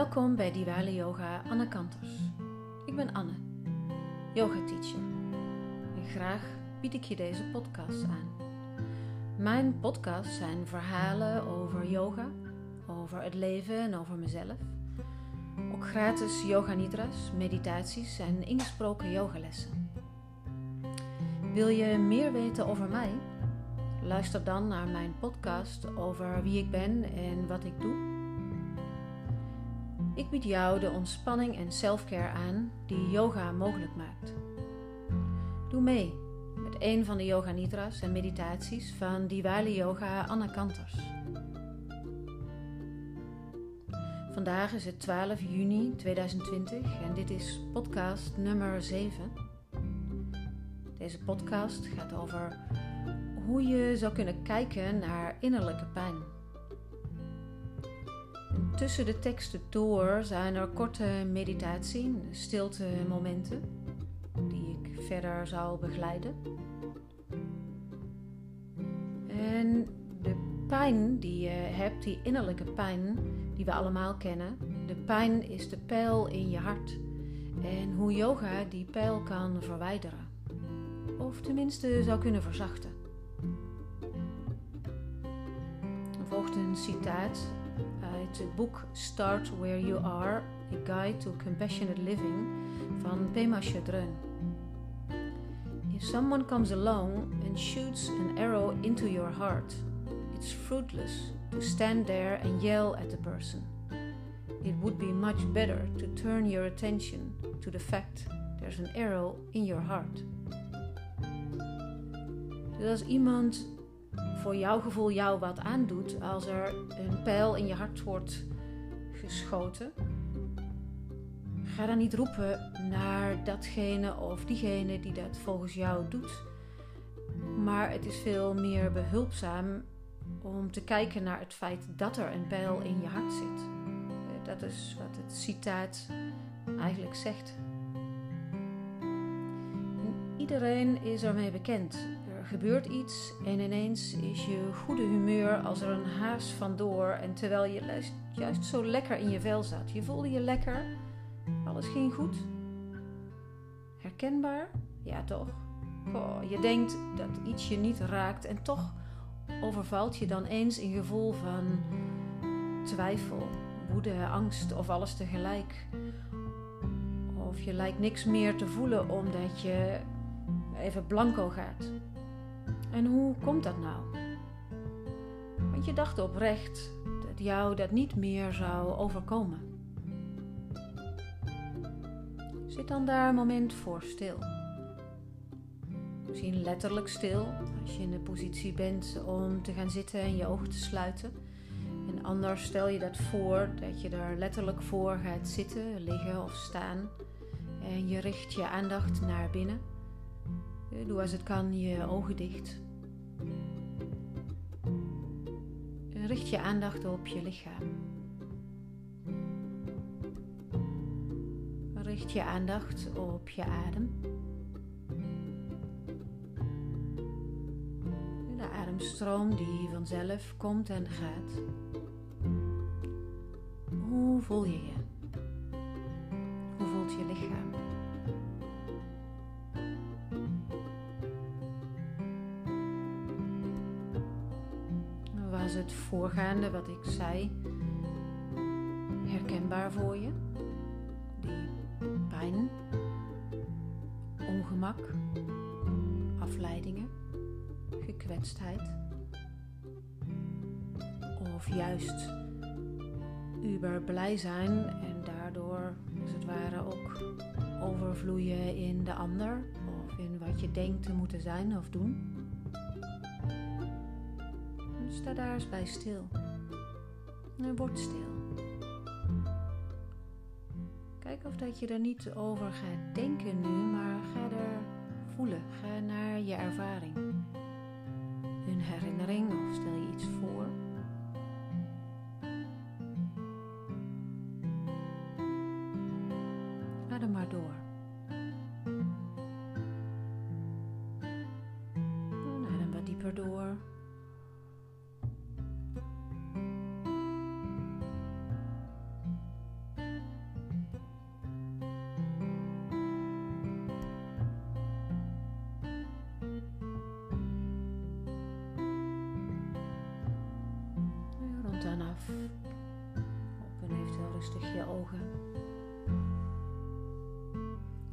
Welkom bij Diwali Yoga Anne Kanters. Ik ben Anne, yoga teacher. En graag bied ik je deze podcast aan. Mijn podcasts zijn verhalen over yoga, over het leven en over mezelf. Ook gratis yoga nidras, meditaties en ingesproken yogalessen. Wil je meer weten over mij? Luister dan naar mijn podcast over wie ik ben en wat ik doe. Ik bied jou de ontspanning en selfcare aan die yoga mogelijk maakt. Doe mee met een van de yoga nidras en meditaties van Diwali Yoga Anna Kanters. Vandaag is het 12 juni 2020 en dit is podcast nummer 7. Deze podcast gaat over hoe je zou kunnen kijken naar innerlijke pijn. Tussen de teksten door zijn er korte meditatie, stilte momenten die ik verder zal begeleiden. En de pijn die je hebt, die innerlijke pijn die we allemaal kennen, de pijn is de pijl in je hart. En hoe yoga die pijl kan verwijderen. Of tenminste zou kunnen verzachten. Er volgt een citaat het boek Start Where You Are, A Guide to Compassionate Living van Pema Chodron. If someone comes along and shoots an arrow into your heart, it's fruitless to stand there and yell at the person. It would be much better to turn your attention to the fact there's an arrow in your heart. Dus als iemand voor jouw gevoel jou wat aandoet, als er een pijl in je hart wordt geschoten, ga dan niet roepen naar datgene of diegene die dat volgens jou doet. Maar het is veel meer behulpzaam om te kijken naar het feit dat er een pijl in je hart zit. Dat is wat het citaat eigenlijk zegt. iedereen is ermee bekend gebeurt iets en ineens is je goede humeur als er een haas vandoor. En terwijl je juist zo lekker in je vel zat. Je voelde je lekker, alles ging goed. Herkenbaar? Ja, toch? Je denkt dat iets je niet raakt en toch overvalt je dan eens een gevoel van twijfel, woede, angst of alles tegelijk. Of je lijkt niks meer te voelen omdat je even blanco gaat. En hoe komt dat nou? Want je dacht oprecht dat jou dat niet meer zou overkomen. Zit dan daar een moment voor stil. Misschien letterlijk stil als je in de positie bent om te gaan zitten en je ogen te sluiten. En anders stel je dat voor dat je er letterlijk voor gaat zitten, liggen of staan. En je richt je aandacht naar binnen. Doe als het kan je ogen dicht. Richt je aandacht op je lichaam. Richt je aandacht op je adem. De ademstroom die vanzelf komt en gaat. Hoe voel je je? Hoe voelt je lichaam? Was het voorgaande wat ik zei herkenbaar voor je? Die pijn, ongemak, afleidingen, gekwetstheid? Of juist uber blij zijn en daardoor als het ware ook overvloeien in de ander of in wat je denkt te moeten zijn of doen? Sta daar eens bij stil. En word stil. Kijk of dat je er niet over gaat denken nu, maar ga er voelen. Ga naar je ervaring. Een herinnering of stel je iets voor.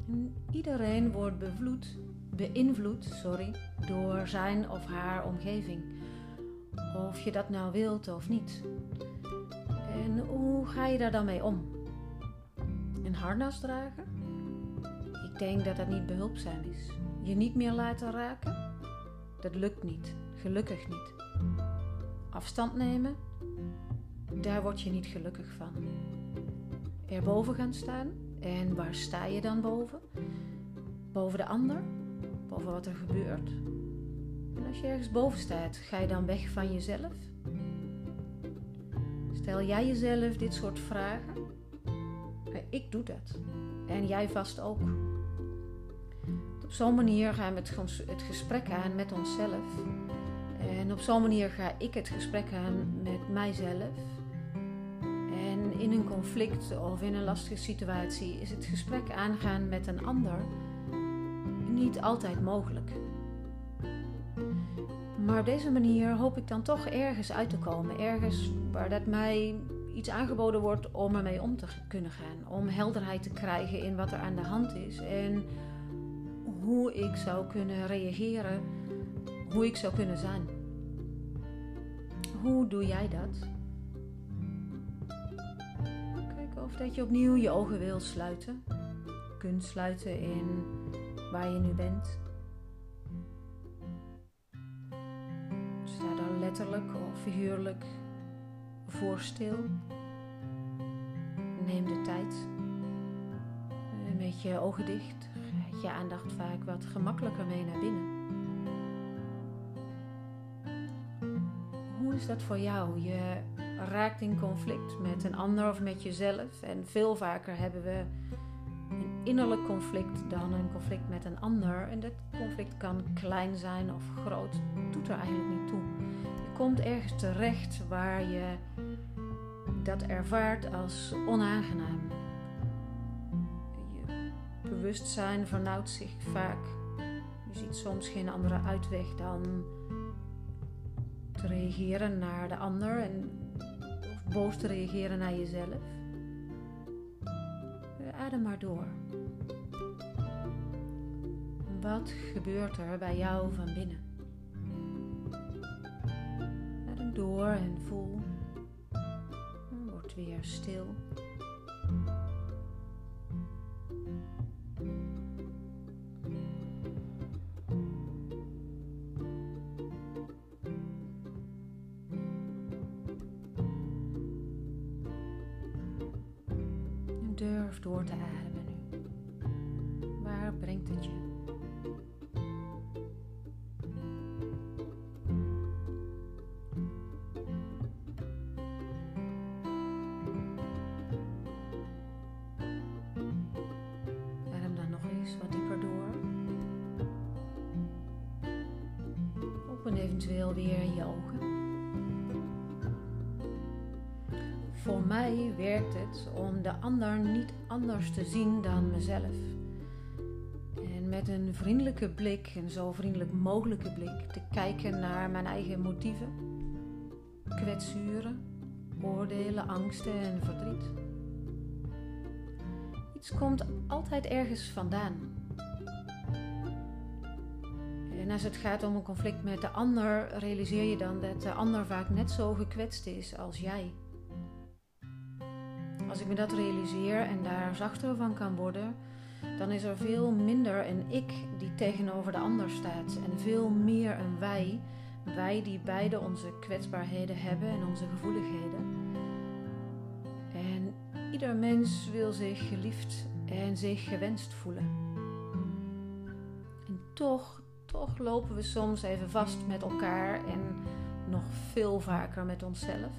En iedereen wordt bevloed, beïnvloed sorry, door zijn of haar omgeving. Of je dat nou wilt of niet. En hoe ga je daar dan mee om? Een harnas dragen? Ik denk dat dat niet behulpzaam is. Je niet meer laten raken? Dat lukt niet, gelukkig niet. Afstand nemen? Daar word je niet gelukkig van. Erboven gaan staan? En waar sta je dan boven? Boven de ander? Boven wat er gebeurt? En als je ergens boven staat, ga je dan weg van jezelf? Stel jij jezelf dit soort vragen? Ik doe dat. En jij vast ook. Op zo'n manier gaan we het gesprek aan met onszelf. En op zo'n manier ga ik het gesprek aan met mijzelf. In een conflict of in een lastige situatie is het gesprek aangaan met een ander niet altijd mogelijk. Maar op deze manier hoop ik dan toch ergens uit te komen. Ergens waar dat mij iets aangeboden wordt om ermee om te kunnen gaan. Om helderheid te krijgen in wat er aan de hand is. En hoe ik zou kunnen reageren. Hoe ik zou kunnen zijn. Hoe doe jij dat? Dat je opnieuw je ogen wil sluiten. Kunt sluiten in waar je nu bent. Sta daar letterlijk of figuurlijk voor stil. Neem de tijd. Met je ogen dicht gaat je aandacht vaak wat gemakkelijker mee naar binnen. Hoe is dat voor jou? Je raakt in conflict met een ander of met jezelf. En veel vaker hebben we een innerlijk conflict dan een conflict met een ander. En dat conflict kan klein zijn of groot, doet er eigenlijk niet toe. Je komt ergens terecht waar je dat ervaart als onaangenaam. Je bewustzijn vernauwt zich vaak. Je ziet soms geen andere uitweg dan te reageren naar de ander en boos te reageren naar jezelf. Adem maar door. Wat gebeurt er bij jou van binnen? Adem door en voel. Word weer stil. Eventueel weer je ogen. Voor mij werkt het om de ander niet anders te zien dan mezelf. En met een vriendelijke blik, een zo vriendelijk mogelijke blik, te kijken naar mijn eigen motieven, kwetsuren, oordelen, angsten en verdriet. Iets komt altijd ergens vandaan. En als het gaat om een conflict met de ander, realiseer je dan dat de ander vaak net zo gekwetst is als jij. Als ik me dat realiseer en daar zachter van kan worden, dan is er veel minder een ik die tegenover de ander staat en veel meer een wij. Wij die beide onze kwetsbaarheden hebben en onze gevoeligheden. En ieder mens wil zich geliefd en zich gewenst voelen. En toch, toch lopen we soms even vast met elkaar en nog veel vaker met onszelf.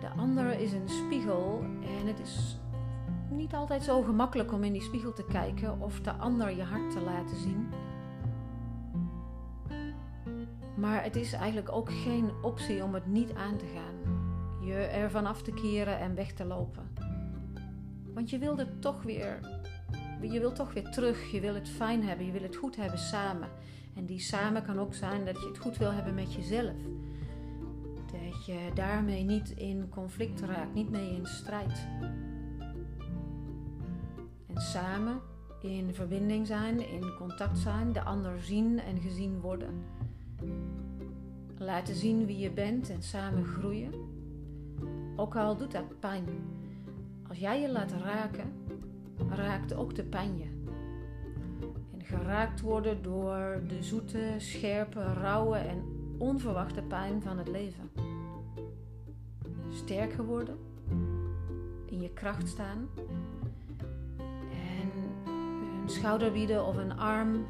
De ander is een spiegel en het is niet altijd zo gemakkelijk om in die spiegel te kijken of de ander je hart te laten zien. Maar het is eigenlijk ook geen optie om het niet aan te gaan. Je ervan af te keren en weg te lopen. Want je wilt het toch weer. Je wilt toch weer terug. Je wil het fijn hebben. Je wil het goed hebben samen. En die samen kan ook zijn dat je het goed wil hebben met jezelf dat je daarmee niet in conflict raakt, niet mee in strijd. En samen in verbinding zijn, in contact zijn, de ander zien en gezien worden. Laten zien wie je bent en samen groeien. Ook al doet dat pijn. Als jij je laat raken, raakt ook de pijn je. En geraakt worden door de zoete, scherpe, rauwe en onverwachte pijn van het leven. Sterk geworden, in je kracht staan en een schouder bieden of een arm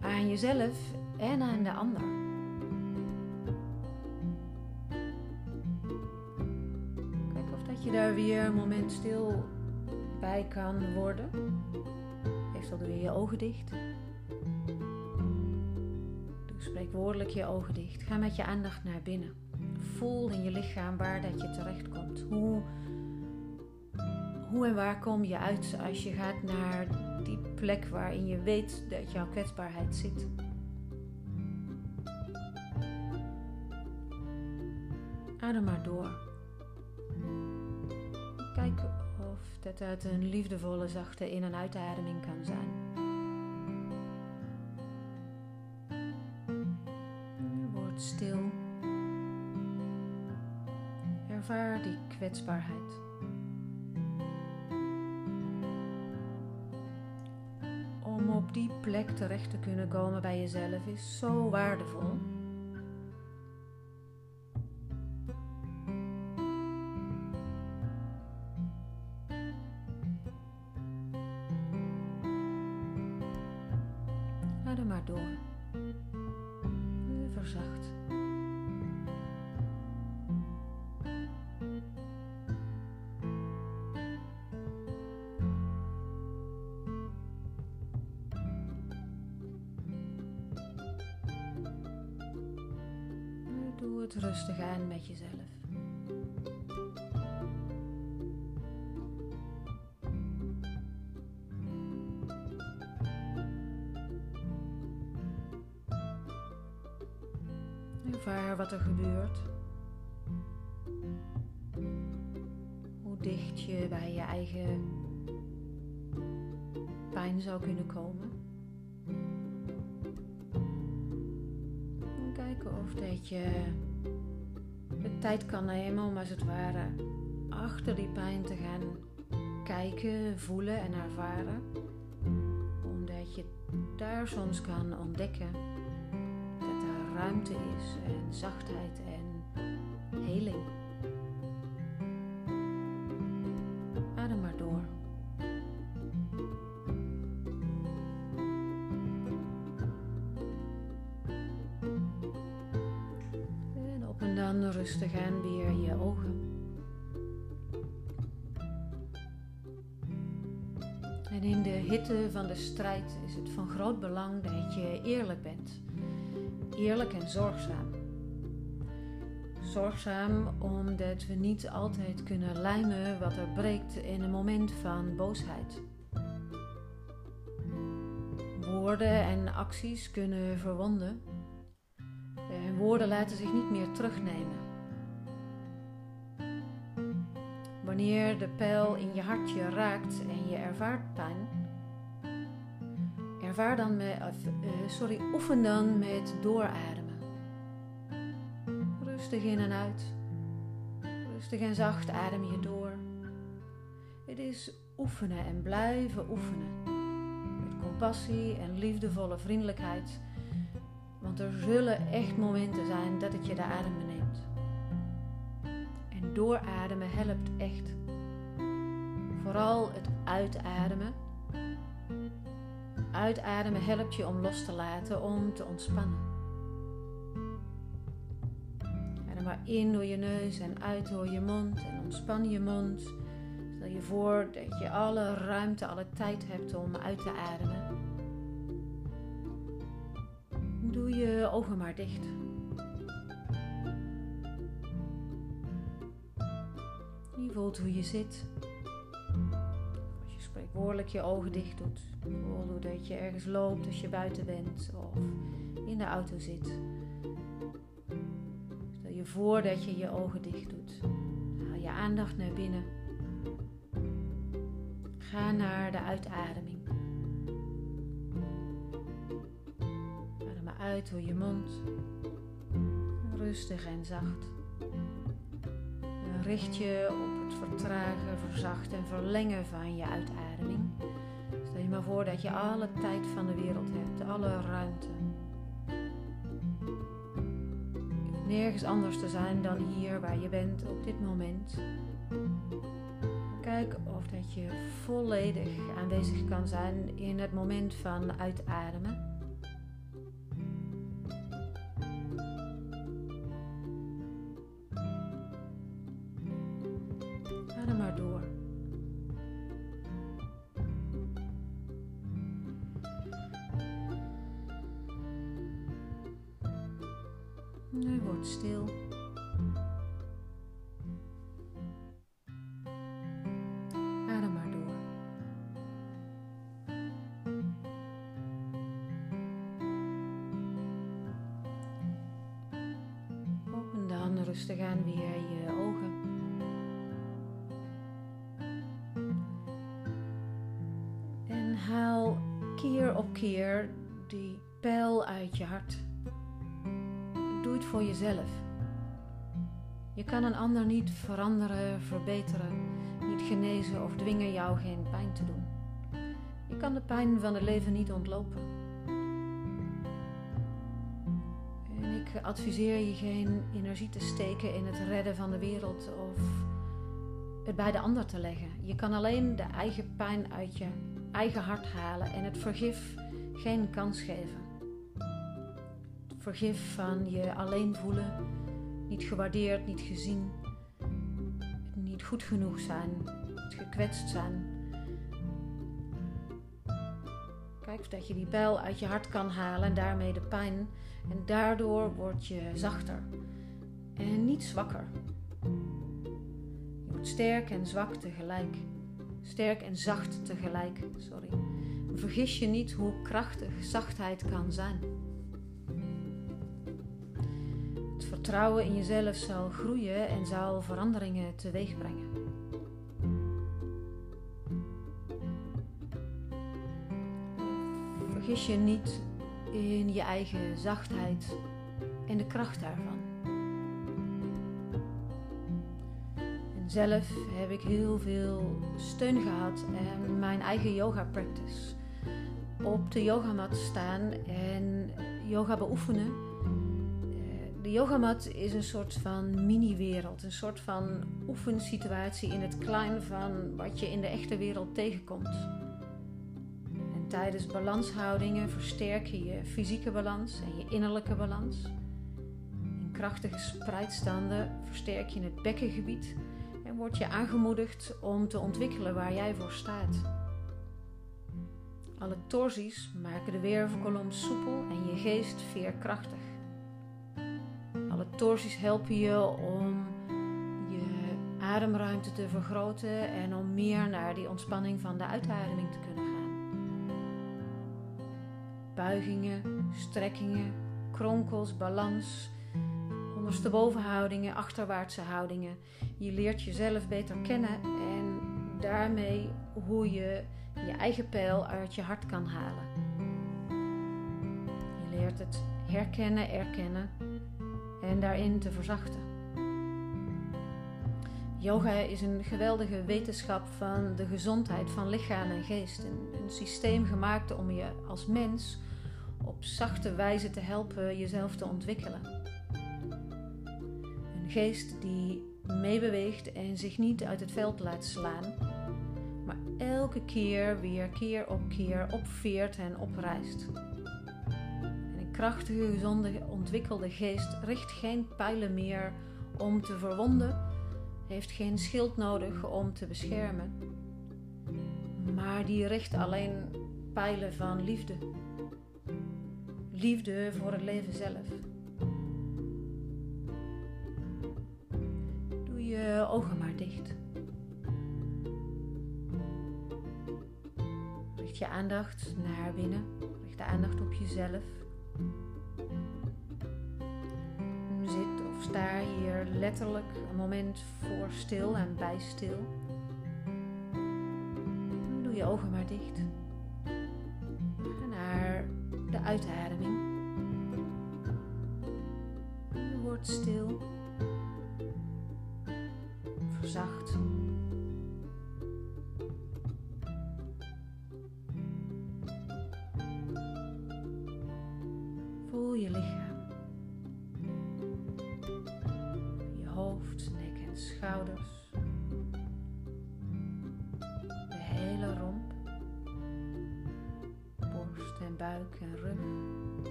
aan jezelf en aan de ander. Kijk of dat je daar weer een moment stil bij kan worden. Meestal doe je je ogen dicht. Doe spreekwoordelijk je ogen dicht. Ga met je aandacht naar binnen. Voel in je lichaam waar dat je terechtkomt. Hoe, hoe en waar kom je uit als je gaat naar die plek waarin je weet dat jouw kwetsbaarheid zit. Adem maar door. Kijk dat uit een liefdevolle, zachte in- en uitademing kan zijn. Word stil. Ervaar die kwetsbaarheid. Om op die plek terecht te kunnen komen bij jezelf is zo waardevol. Het rustig aan met jezelf. Ervaar wat er gebeurt. Hoe dicht je bij je eigen pijn zou kunnen komen. En kijken of dat je tijd kan nemen om als het ware achter die pijn te gaan kijken, voelen en ervaren. Omdat je daar soms kan ontdekken dat er ruimte is en zachtheid en heling. Dan rustig aan weer je ogen. En in de hitte van de strijd is het van groot belang dat je eerlijk bent. Eerlijk en zorgzaam. Zorgzaam omdat we niet altijd kunnen lijmen wat er breekt in een moment van boosheid. Woorden en acties kunnen verwonden. En woorden laten zich niet meer terugnemen. Wanneer de pijl in je hartje raakt en je ervaart pijn, ervaar dan met, uh, sorry, oefen dan met doorademen. Rustig in en uit. Rustig en zacht adem je door. Het is oefenen en blijven oefenen. Met compassie en liefdevolle vriendelijkheid. Want er zullen echt momenten zijn dat het je de adem doorademen helpt echt. Vooral het uitademen. Uitademen helpt je om los te laten, om te ontspannen. Adem maar in door je neus en uit door je mond en ontspan je mond. Stel je voor dat je alle ruimte, alle tijd hebt om uit te ademen. Doe je ogen maar dicht. Voelt hoe je zit. Als je spreekwoordelijk je ogen dicht doet. Bijvoorbeeld dat je ergens loopt als je buiten bent of in de auto zit. Stel En voordat je je ogen dicht doet, haal je aandacht naar binnen. Ga naar de uitademing. Adem uit door je mond. Rustig en zacht. Richt je op het vertragen, verzachten en verlengen van je uitademing. Stel je maar voor dat je alle tijd van de wereld hebt, alle ruimte. nergens anders te zijn dan hier waar je bent op dit moment. Kijk of dat je volledig aanwezig kan zijn in het moment van uitademen. Rustig aan weer je ogen. En haal keer op keer die pijl uit je hart doe het voor jezelf. Je kan een ander niet veranderen, verbeteren, niet genezen of dwingen jou geen pijn te doen. Je kan de pijn van het leven niet ontlopen. Adviseer je geen energie te steken in het redden van de wereld of het bij de ander te leggen. Je kan alleen de eigen pijn uit je eigen hart halen en het vergif geen kans geven vergif van je alleen voelen, niet gewaardeerd, niet gezien, niet goed genoeg zijn, niet gekwetst zijn. Dat je die pijl uit je hart kan halen en daarmee de pijn. En daardoor word je zachter en niet zwakker. Je wordt sterk en zwak tegelijk. Sterk en zacht tegelijk, sorry. Vergis je niet hoe krachtig zachtheid kan zijn. vertrouwen in jezelf zal groeien en zal veranderingen teweeg brengen. Vergis je niet in je eigen zachtheid en de kracht daarvan. En zelf heb ik heel veel steun gehad en mijn eigen yoga practice. Op de yogamat staan en yoga beoefenen de yogamat is een soort van mini-wereld, een soort van oefensituatie in het klein van wat je in de echte wereld tegenkomt. En tijdens balanshoudingen versterk je je fysieke balans en je innerlijke balans. In krachtige spreidstanden versterk je het bekkengebied en word je aangemoedigd om te ontwikkelen waar jij voor staat. Alle torsies maken de wervelkolom soepel en je geest veerkrachtig. Alle torsies helpen je om je ademruimte te vergroten en om meer naar die ontspanning van de uitademing te kunnen. Buigingen, strekkingen, kronkels, balans, onderstebovenhoudingen, achterwaartse houdingen. Je leert jezelf beter kennen en daarmee hoe je je eigen pijl uit je hart kan halen. Je leert het herkennen, erkennen en daarin te verzachten. Yoga is een geweldige wetenschap van de gezondheid van lichaam en geest. Een, een systeem gemaakt om je als mens op zachte wijze te helpen jezelf te ontwikkelen. Een geest die meebeweegt en zich niet uit het veld laat slaan, maar elke keer weer keer op keer opveert en oprijst krachtige, gezonde, ontwikkelde geest richt geen pijlen meer om te verwonden, heeft geen schild nodig om te beschermen, maar die richt alleen pijlen van liefde. Liefde voor het leven zelf. Doe je ogen maar dicht. Richt je aandacht naar binnen. Richt de aandacht op jezelf. Zit of sta hier letterlijk een moment voor stil en bij stil. Doe je ogen maar dicht. Uitademing.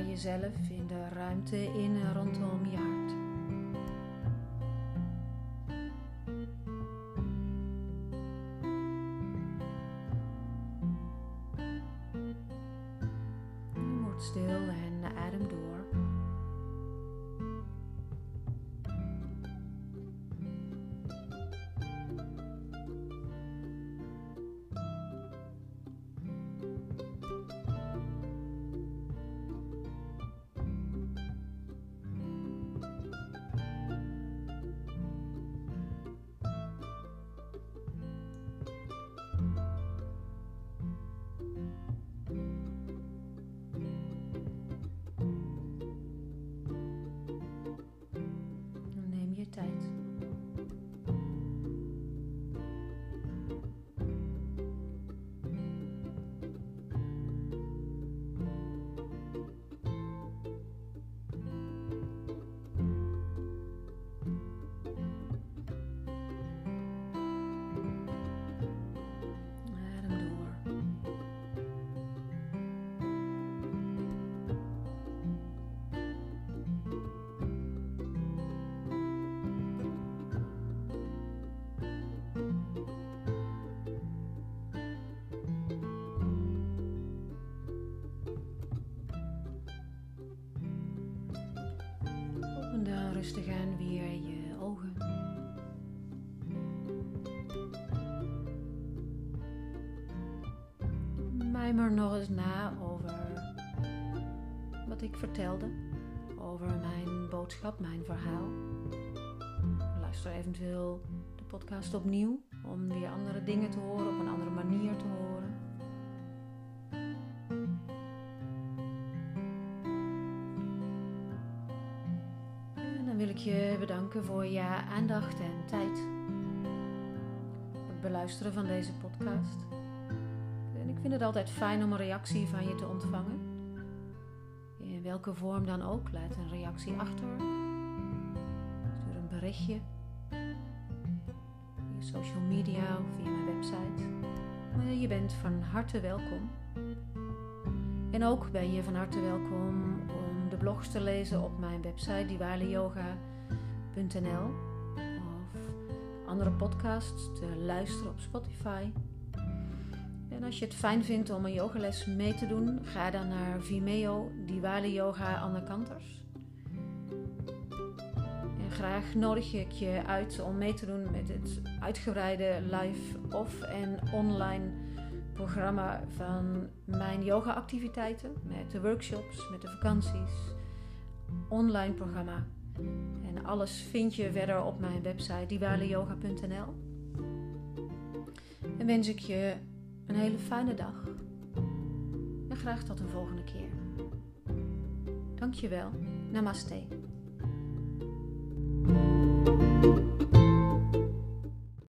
Jezelf in de ruimte in en rondom je hart. Mijmer nog eens na over wat ik vertelde, over mijn boodschap, mijn verhaal. Luister eventueel de podcast opnieuw om weer andere dingen te horen, op een andere manier te horen. En dan wil ik je bedanken voor je aandacht en tijd. Het beluisteren van deze podcast. Ik vind het altijd fijn om een reactie van je te ontvangen. In welke vorm dan ook. Laat een reactie achter. Stuur een berichtje. Via social media of via mijn website. Je bent van harte welkom. En ook ben je van harte welkom om de blogs te lezen op mijn website diwaliyoga.nl of andere podcasts te luisteren op Spotify. Als je het fijn vindt om een yogales mee te doen, ga dan naar Vimeo Diwali Yoga Anne Kanters. En graag nodig ik je uit om mee te doen met het uitgebreide live of en online programma van mijn yoga activiteiten, met de workshops, met de vakanties, online programma. En alles vind je verder op mijn website diwaliyoga.nl. En wens ik je een hele fijne dag. En graag tot een volgende keer. Dankjewel. Namaste.